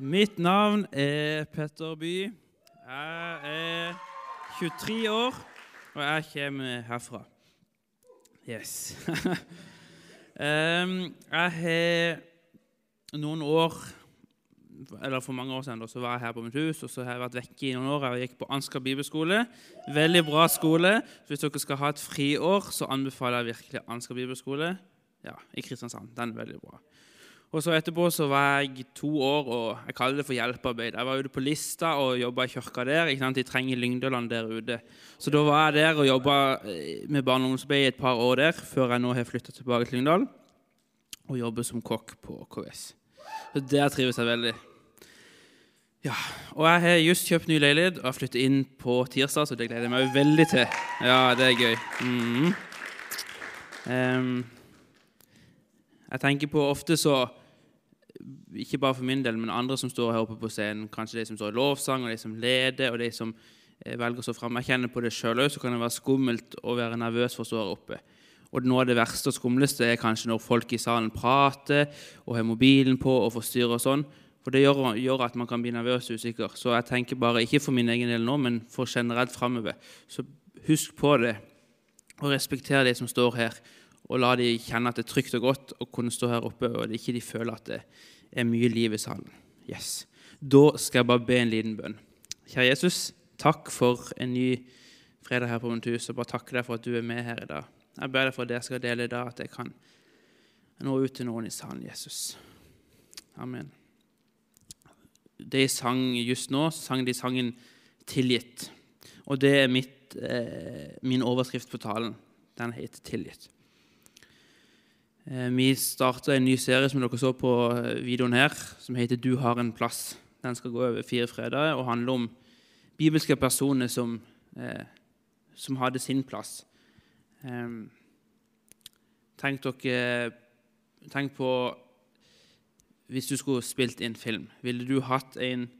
Mitt navn er Petter By. Jeg er 23 år, og jeg kommer herfra. Yes. Jeg har noen år Eller for mange år siden så var jeg her på mitt hus, og så har jeg vært vekke i noen år. Jeg gikk på Ansgar bibelskole. Veldig bra skole. Så hvis dere skal ha et friår, så anbefaler jeg virkelig Ansgar bibelskole ja, i Kristiansand. Den er veldig bra. Og så Etterpå så var jeg to år og jeg kaller det for hjelpearbeid. Jeg var ute på Lista og jobba i kirka der. ikke sant? De trenger Lyngdøland der ute. Så da var jeg der og jobba med barne- og ungdomsarbeid et par år der, før jeg nå har flytta tilbake til Lyngdal og jobber som kokk på KS. Så Der trives jeg veldig. Ja, Og jeg har just kjøpt ny leilighet og har flyttet inn på tirsdag, så det gleder jeg meg veldig til. Ja, det er gøy. Mhm. Um, jeg tenker på ofte så Ikke bare for min del, men andre som står her oppe på scenen. Kanskje de som står i lovsang, og de som leder, og de som eh, velger å stå fram. Jeg kjenner på det sjøl òg, så kan det være skummelt å være nervøs for å stå her oppe. Og noe av det verste og skumleste er kanskje når folk i salen prater og har mobilen på og forstyrrer og sånn. For det gjør, gjør at man kan bli nervøs og usikker. Så jeg tenker bare, ikke for min egen del nå, men for generelt framover. Så husk på det, og respekter de som står her. Og la de kjenne at det er trygt og godt å kunne stå her oppe, og ikke de føler at det er mye liv i salen. Yes. Da skal jeg bare be en liten bønn. Kjære Jesus, takk for en ny fredag her på mitt hus. og bare takke deg for at du er med her i dag. Jeg ber deg for at jeg skal dele i dag, at jeg kan nå ut til noen i salen, Jesus. Amen. De sang just nå, sang de sangen 'Tilgitt'. Og det er mitt, eh, min overskrift på talen. Den heter 'Tilgitt'. Eh, vi starter en ny serie som dere så på eh, videoen her, som heter 'Du har en plass'. Den skal gå over fire fredager og handle om bibelske personer som, eh, som hadde sin plass. Eh, tenk, dere, tenk på hvis du skulle spilt inn film. Ville du hatt en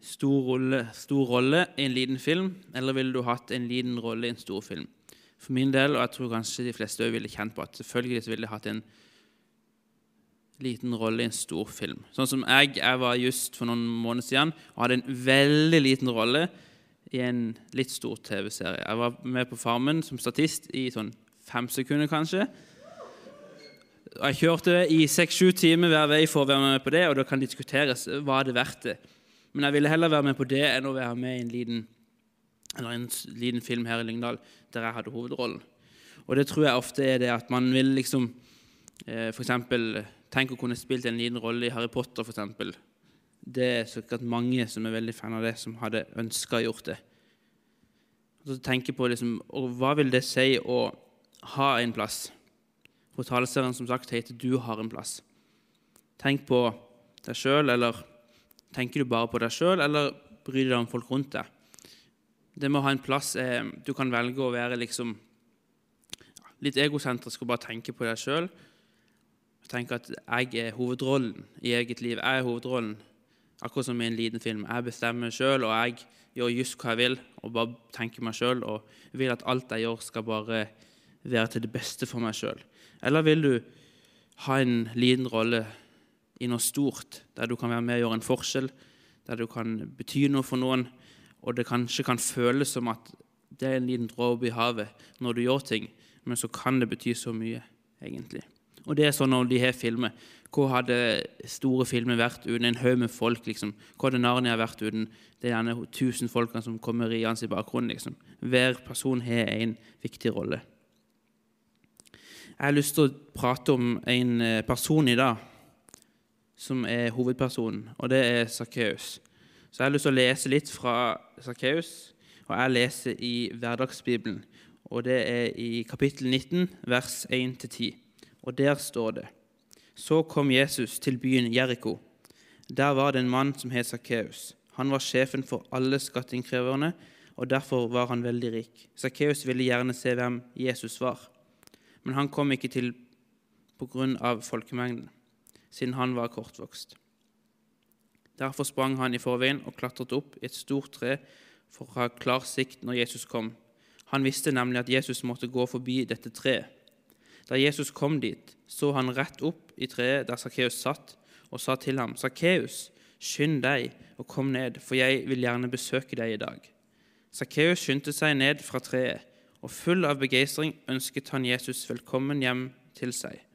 stor rolle, stor rolle i en liten film, eller ville du hatt en liten rolle i en stor film? For min del, og jeg tror kanskje de fleste òg ville kjent på at selvfølgelig så ville jeg hatt en liten rolle i en stor film. Sånn som jeg, jeg var just for noen måneder siden og hadde en veldig liten rolle i en litt stor TV-serie. Jeg var med på Farmen som statist i sånn fem sekunder, kanskje. Jeg kjørte i seks-sju timer hver vei for å være med på det, og da kan diskuteres var det verdt det. Men jeg ville heller være med på det enn å være med i en liten, eller en liten film her i Lyngdal der jeg hadde hovedrollen. Og det tror jeg ofte er det at man vil liksom eh, eksempel Tenk å kunne spilt en liten rolle i Harry Potter, eksempel. Det er sikkert mange som er veldig fan av det, som hadde ønska å gjort det. Så tenke på liksom, og Hva vil det si å ha en plass? For som sagt heter 'Du har en plass'. Tenk på deg sjøl, eller tenker du bare på deg sjøl, eller bryr du deg om folk rundt deg? Det med å ha en plass er Du kan velge å være liksom litt egosentrisk og bare tenke på deg sjøl. Tenke at jeg er hovedrollen i eget liv. Jeg er hovedrollen, akkurat som i en liten film. Jeg bestemmer sjøl, og jeg gjør just hva jeg vil, og bare tenker meg sjøl. Og vil at alt jeg gjør, skal bare være til det beste for meg sjøl. Eller vil du ha en liten rolle i noe stort, der du kan være med og gjøre en forskjell, der du kan bety noe for noen, og det kanskje kan føles som at det er en liten dråpe i havet når du gjør ting, men så kan det bety så mye, egentlig. Og det er sånn når de har filmer. Hvor hadde store filmer vært uten en haug med folk? liksom? Hvor hadde Narnia vært uten de gjerne tusen folkene som kommer riende i bakgrunnen? liksom? Hver person har en viktig rolle. Jeg har lyst til å prate om en eh, person i dag som er hovedpersonen, og det er Sakkeus. Så jeg har lyst til å lese litt fra Sakkeus, og jeg leser i Hverdagsbibelen. Og det er i kapittel 19, vers 1-10. Og der står det Så kom Jesus til byen Jeriko. Der var det en mann som het Sakkeus. Han var sjefen for alle skatteinnkreverne, og derfor var han veldig rik. Sakkeus ville gjerne se hvem Jesus var, men han kom ikke til på grunn av folkemengden, siden han var kortvokst. Derfor sprang han i forveien og klatret opp i et stort tre for å ha klar sikt når Jesus kom. Han visste nemlig at Jesus måtte gå forbi dette treet. Da Jesus kom dit, så han rett opp i treet der Sakkeus satt, og sa til ham, 'Sakkeus, skynd deg og kom ned, for jeg vil gjerne besøke deg i dag. Sakkeus skyndte seg ned fra treet, og full av begeistring ønsket han Jesus velkommen hjem til seg.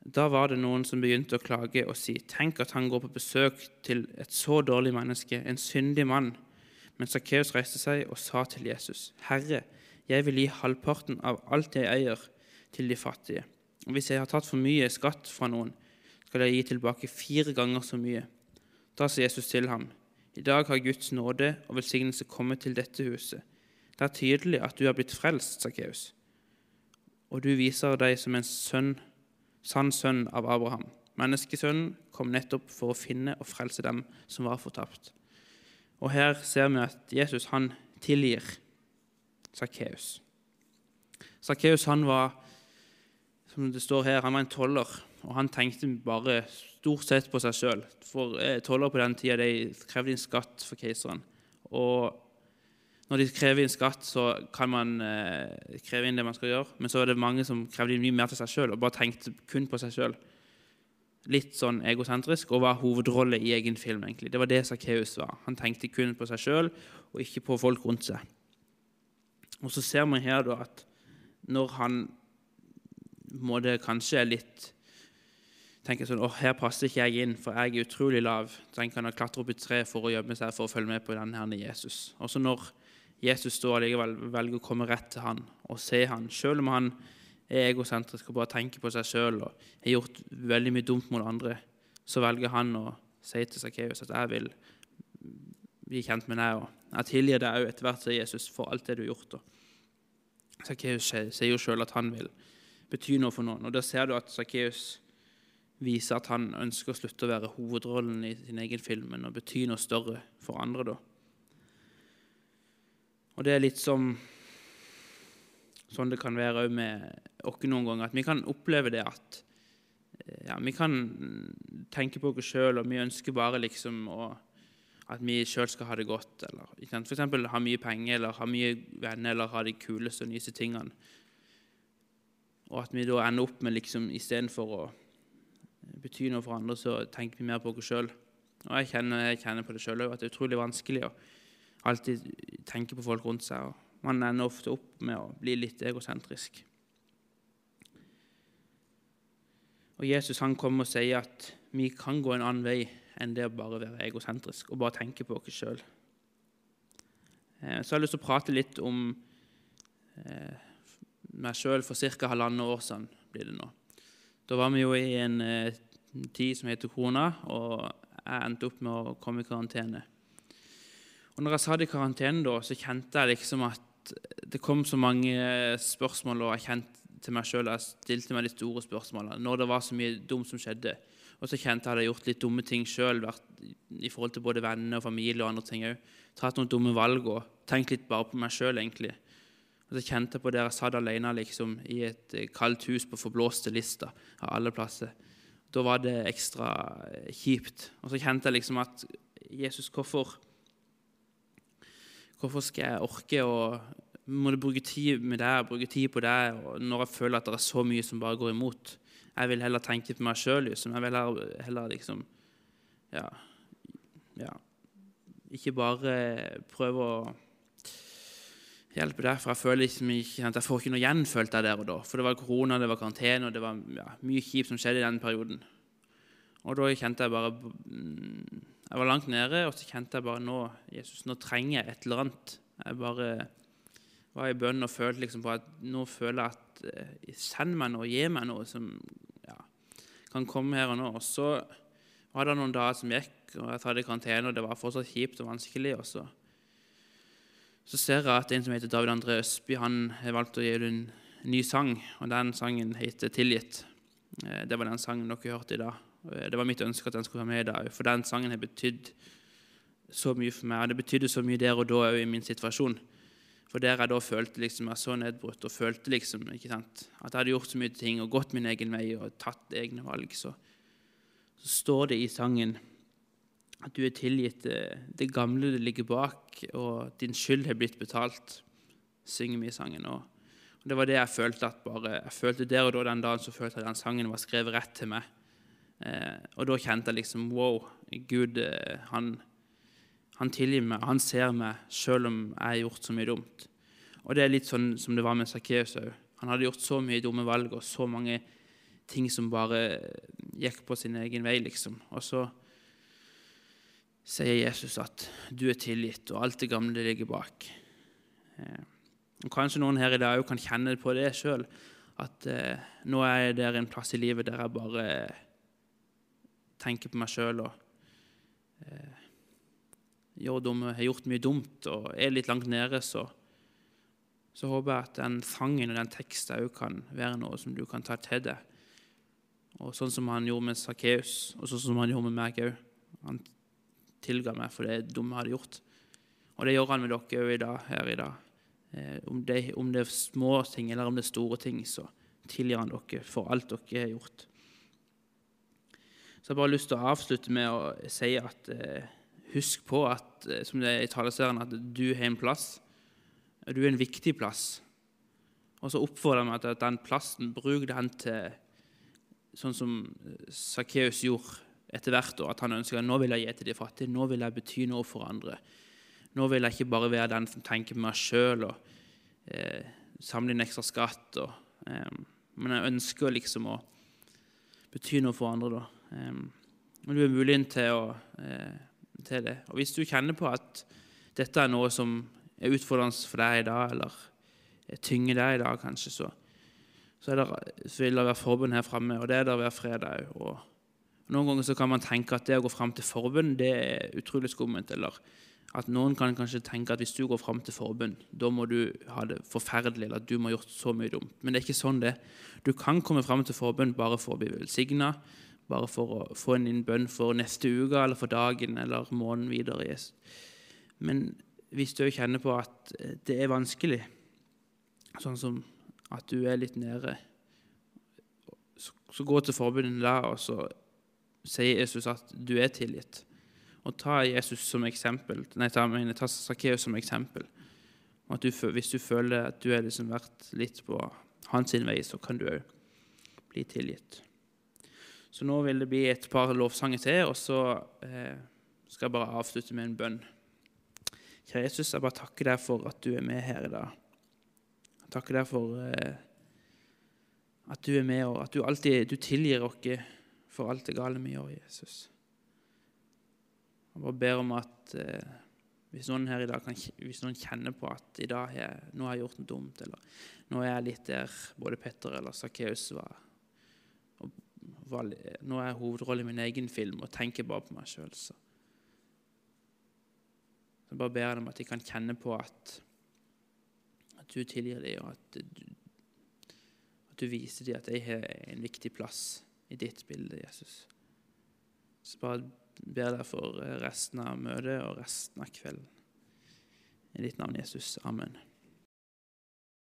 Da var det noen som begynte å klage og si, tenk at han går på besøk til et så dårlig menneske, en syndig mann. Men Sakkeus reiste seg og sa til Jesus, Herre, jeg vil gi halvparten av alt jeg eier, til de fattige. Og hvis jeg har tatt for mye skatt fra noen, skal jeg gi tilbake fire ganger så mye. Da sa Jesus til ham, I dag har Guds nåde og velsignelse kommet til dette huset. Det er tydelig at du er blitt frelst, Sakkeus, og du viser deg som en sønn, sann sønn av Abraham. Menneskesønnen kom nettopp for å finne og frelse dem som var fortapt. Og her ser vi at Jesus han tilgir Sakkeus. Sakkeus var som det står her, han var en toller, og han tenkte bare stort sett på seg sjøl. For eh, toller på den tida de krevde inn skatt for keiseren. Og når de krever inn skatt, så kan man eh, kreve inn det man skal gjøre. Men så er det mange som krevde mye mer til seg sjøl og bare tenkte kun på seg sjøl. Litt sånn egosentrisk og var hovedrolle i egen film. egentlig. Det var det Sakkeus var. Han tenkte kun på seg sjøl og ikke på folk rundt seg. Og så ser vi her da at når han må det kanskje litt tenker sånn, åh, her passer ikke jeg inn, for jeg er utrolig lav. Så han kan klatre opp i tre for å gjemme seg for å følge med på denne herne Jesus. Også når Jesus står allikevel velger å komme rett til han og se han, selv om han er egosentrisk og bare tenker på seg sjøl og har gjort veldig mye dumt mot andre, så velger han å si til Sakkeus at jeg vil bli kjent med deg, og jeg tilgir deg òg etter hvert, sier Jesus, for alt det du har gjort. Sakkeus sier jo sjøl at han vil bety noe for noen. Og Da ser du at Sakkeus viser at han ønsker å slutte å være hovedrollen i sin egen film, men å bety noe større for andre. da. Og det er litt som sånn det kan være òg med oss noen ganger, at vi kan oppleve det at eh, ja, Vi kan tenke på oss sjøl, og vi ønsker bare liksom å, at vi sjøl skal ha det godt. Eller f.eks. ha mye penger, eller ha mye venner, eller ha de kuleste og nyeste tingene. Og at vi da ender opp med liksom istedenfor å bety noe for andre, så tenker vi mer på oss sjøl. Og jeg kjenner, jeg kjenner, på det sjøl òg, at det er utrolig vanskelig å alltid tenker på folk rundt seg. og Man ender ofte opp med å bli litt egosentrisk. Og Jesus han kommer og sier at vi kan gå en annen vei enn det å bare være egosentrisk og bare tenke på oss sjøl. Så så jeg lyst til å prate litt om eh, meg sjøl for ca. halvannet år siden. blir det nå. Da var vi jo i en eh, tid som heter korona, og jeg endte opp med å komme i karantene. Og når jeg satt i karantene da, så kjente jeg liksom at det kom så mange spørsmål, og jeg kjente til meg sjøl jeg stilte meg de store spørsmålene når det var så mye dumt som skjedde. Og så kjente jeg at jeg hadde gjort litt dumme ting sjøl i forhold til både venner og familie og andre ting òg. Tatt noen dumme valg og tenkt litt bare på meg sjøl, egentlig. Og så kjente jeg på det jeg satt alene liksom, i et eh, kaldt hus på forblåste lister av alle plasser. Da var det ekstra eh, kjipt. Og så kjente jeg liksom at Jesus, hvorfor Hvorfor skal jeg orke å må du bruke tid med deg, bruke tid på deg når jeg føler at det er så mye som bare går imot? Jeg vil heller tenke på meg sjøl. Liksom. Jeg vil heller, heller liksom ja, ja, Ikke bare prøve å hjelpe deg, for jeg føler liksom ikke at jeg får ikke noe igjen, følte jeg der og da. For det var korona, det var karantene, og det var ja, mye kjipt som skjedde i den perioden. Og da kjente jeg bare mm, Jeg var langt nede, og så kjente jeg bare nå Jesus, nå trenger jeg et eller annet. Jeg bare var i bønn og følte liksom på at nå føler jeg at eh, Send meg noe, gi meg noe som ja, kan komme her og nå. Og så var det noen dager som gikk, og jeg hadde karantene, og det var fortsatt kjipt og vanskelig. og så så ser jeg at en som heter David André Østby, han har valgt å gi ut en ny sang. og Den sangen heter 'Tilgitt'. Eh, det var den sangen dere hørte i dag. Eh, det var mitt ønske at den skulle være med i dag, for den sangen har betydd så mye for meg. Og det betydde så mye der og da òg i min situasjon. For der jeg da følte liksom, jeg så nedbrutt og følte liksom, sant, at jeg hadde gjort så mye ting og gått min egen vei og tatt egne valg, så, så står det i sangen at du er tilgitt det gamle det ligger bak, og din skyld har blitt betalt, synger vi i sangen. Og det var det jeg følte at bare, jeg følte der og da den dagen så følte jeg at den sangen var skrevet rett til meg. Eh, og da kjente jeg liksom Wow, Gud eh, han, han tilgir meg, han ser meg, selv om jeg har gjort så mye dumt. Og det er litt sånn som det var med Sakkeus òg. Han hadde gjort så mye dumme valg og så mange ting som bare gikk på sin egen vei, liksom. Og så sier Jesus at du er tilgitt, og alt det gamle ligger bak. Eh, og Kanskje noen her i dag kan kjenne på det sjøl, at nå er jeg der en plass i livet der jeg bare tenker på meg sjøl og eh, gjør dumme, har gjort mye dumt og er litt langt nede, så, så håper jeg at den sangen og den teksten òg kan være noe som du kan ta til deg. Og sånn som han gjorde med Sakkeus, og sånn som han gjorde med meg òg. Han tilga meg for det dumme jeg hadde gjort. Og det gjør han med dere òg i dag, her i dag. Eh, om, det, om, det, er små ting eller om det er store ting, så tilgir han dere for alt dere har gjort. Så jeg har bare lyst til å avslutte med å si at eh, husk på at, eh, som det er i taleserien, at du har en plass. Du er en viktig plass. Og så oppfordrer jeg til at den plassen, bruk den til sånn som Sakkeus gjorde etter hvert, og at han ønsker nå vil jeg gi til de fattige, nå vil jeg bety noe for andre. Nå vil jeg ikke bare være den som tenker på meg sjøl og eh, samle inn ekstra skatt. Og, eh, men jeg ønsker liksom å bety noe for andre. da. Eh, og du er muligheten til, å, eh, til det. Og hvis du kjenner på at dette er noe som er utfordrende for deg i dag, eller tynger deg i dag, kanskje, så, så, det, så vil det være forbund her framme, og det er det hver fredag òg. Noen ganger så kan man tenke at det å gå fram til forbund det er utrolig skummelt. Eller at noen kan kanskje tenke at hvis du går fram til forbund, da må du ha det forferdelig, eller at du må ha gjort så mye dumt. Men det er ikke sånn det Du kan komme fram til forbund bare for å bli velsigna, bare for å få en bønn for neste uke eller for dagen eller måneden videre. Men hvis du kjenner på at det er vanskelig, sånn som at du er litt nede, så gå til forbundet der, og så sier Jesus at du er tilgitt. Og ta Jesus som eksempel, nei, ta, mener, ta Sakkeus som eksempel. Og du, hvis du føler at du har liksom vært litt på hans vei, så kan du òg bli tilgitt. Så nå vil det bli et par lovsanger til, og så eh, skal jeg bare avslutte med en bønn. Kjære Jesus, jeg bare takker deg for at du er med her i dag. Jeg takker deg for eh, at du er med, og at du alltid du tilgir oss for alt det gale vi gjør, Jesus. Jeg bare ber om at eh, hvis noen her i dag kan, hvis noen kjenner på at i dag jeg, nå har jeg gjort noe dumt, eller nå er jeg litt der både Petter eller Sakkeus var, var, Nå er jeg hovedrolle i min egen film og tenker bare på meg sjøl, så Så bare ber jeg dem at de kan kjenne på at, at du tilgir dem, og at du, at du viser dem at jeg har en viktig plass i ditt bilde, Jesus. Så bare ber deg for resten av møtet og resten av kvelden. I ditt navn, Jesus. Amen.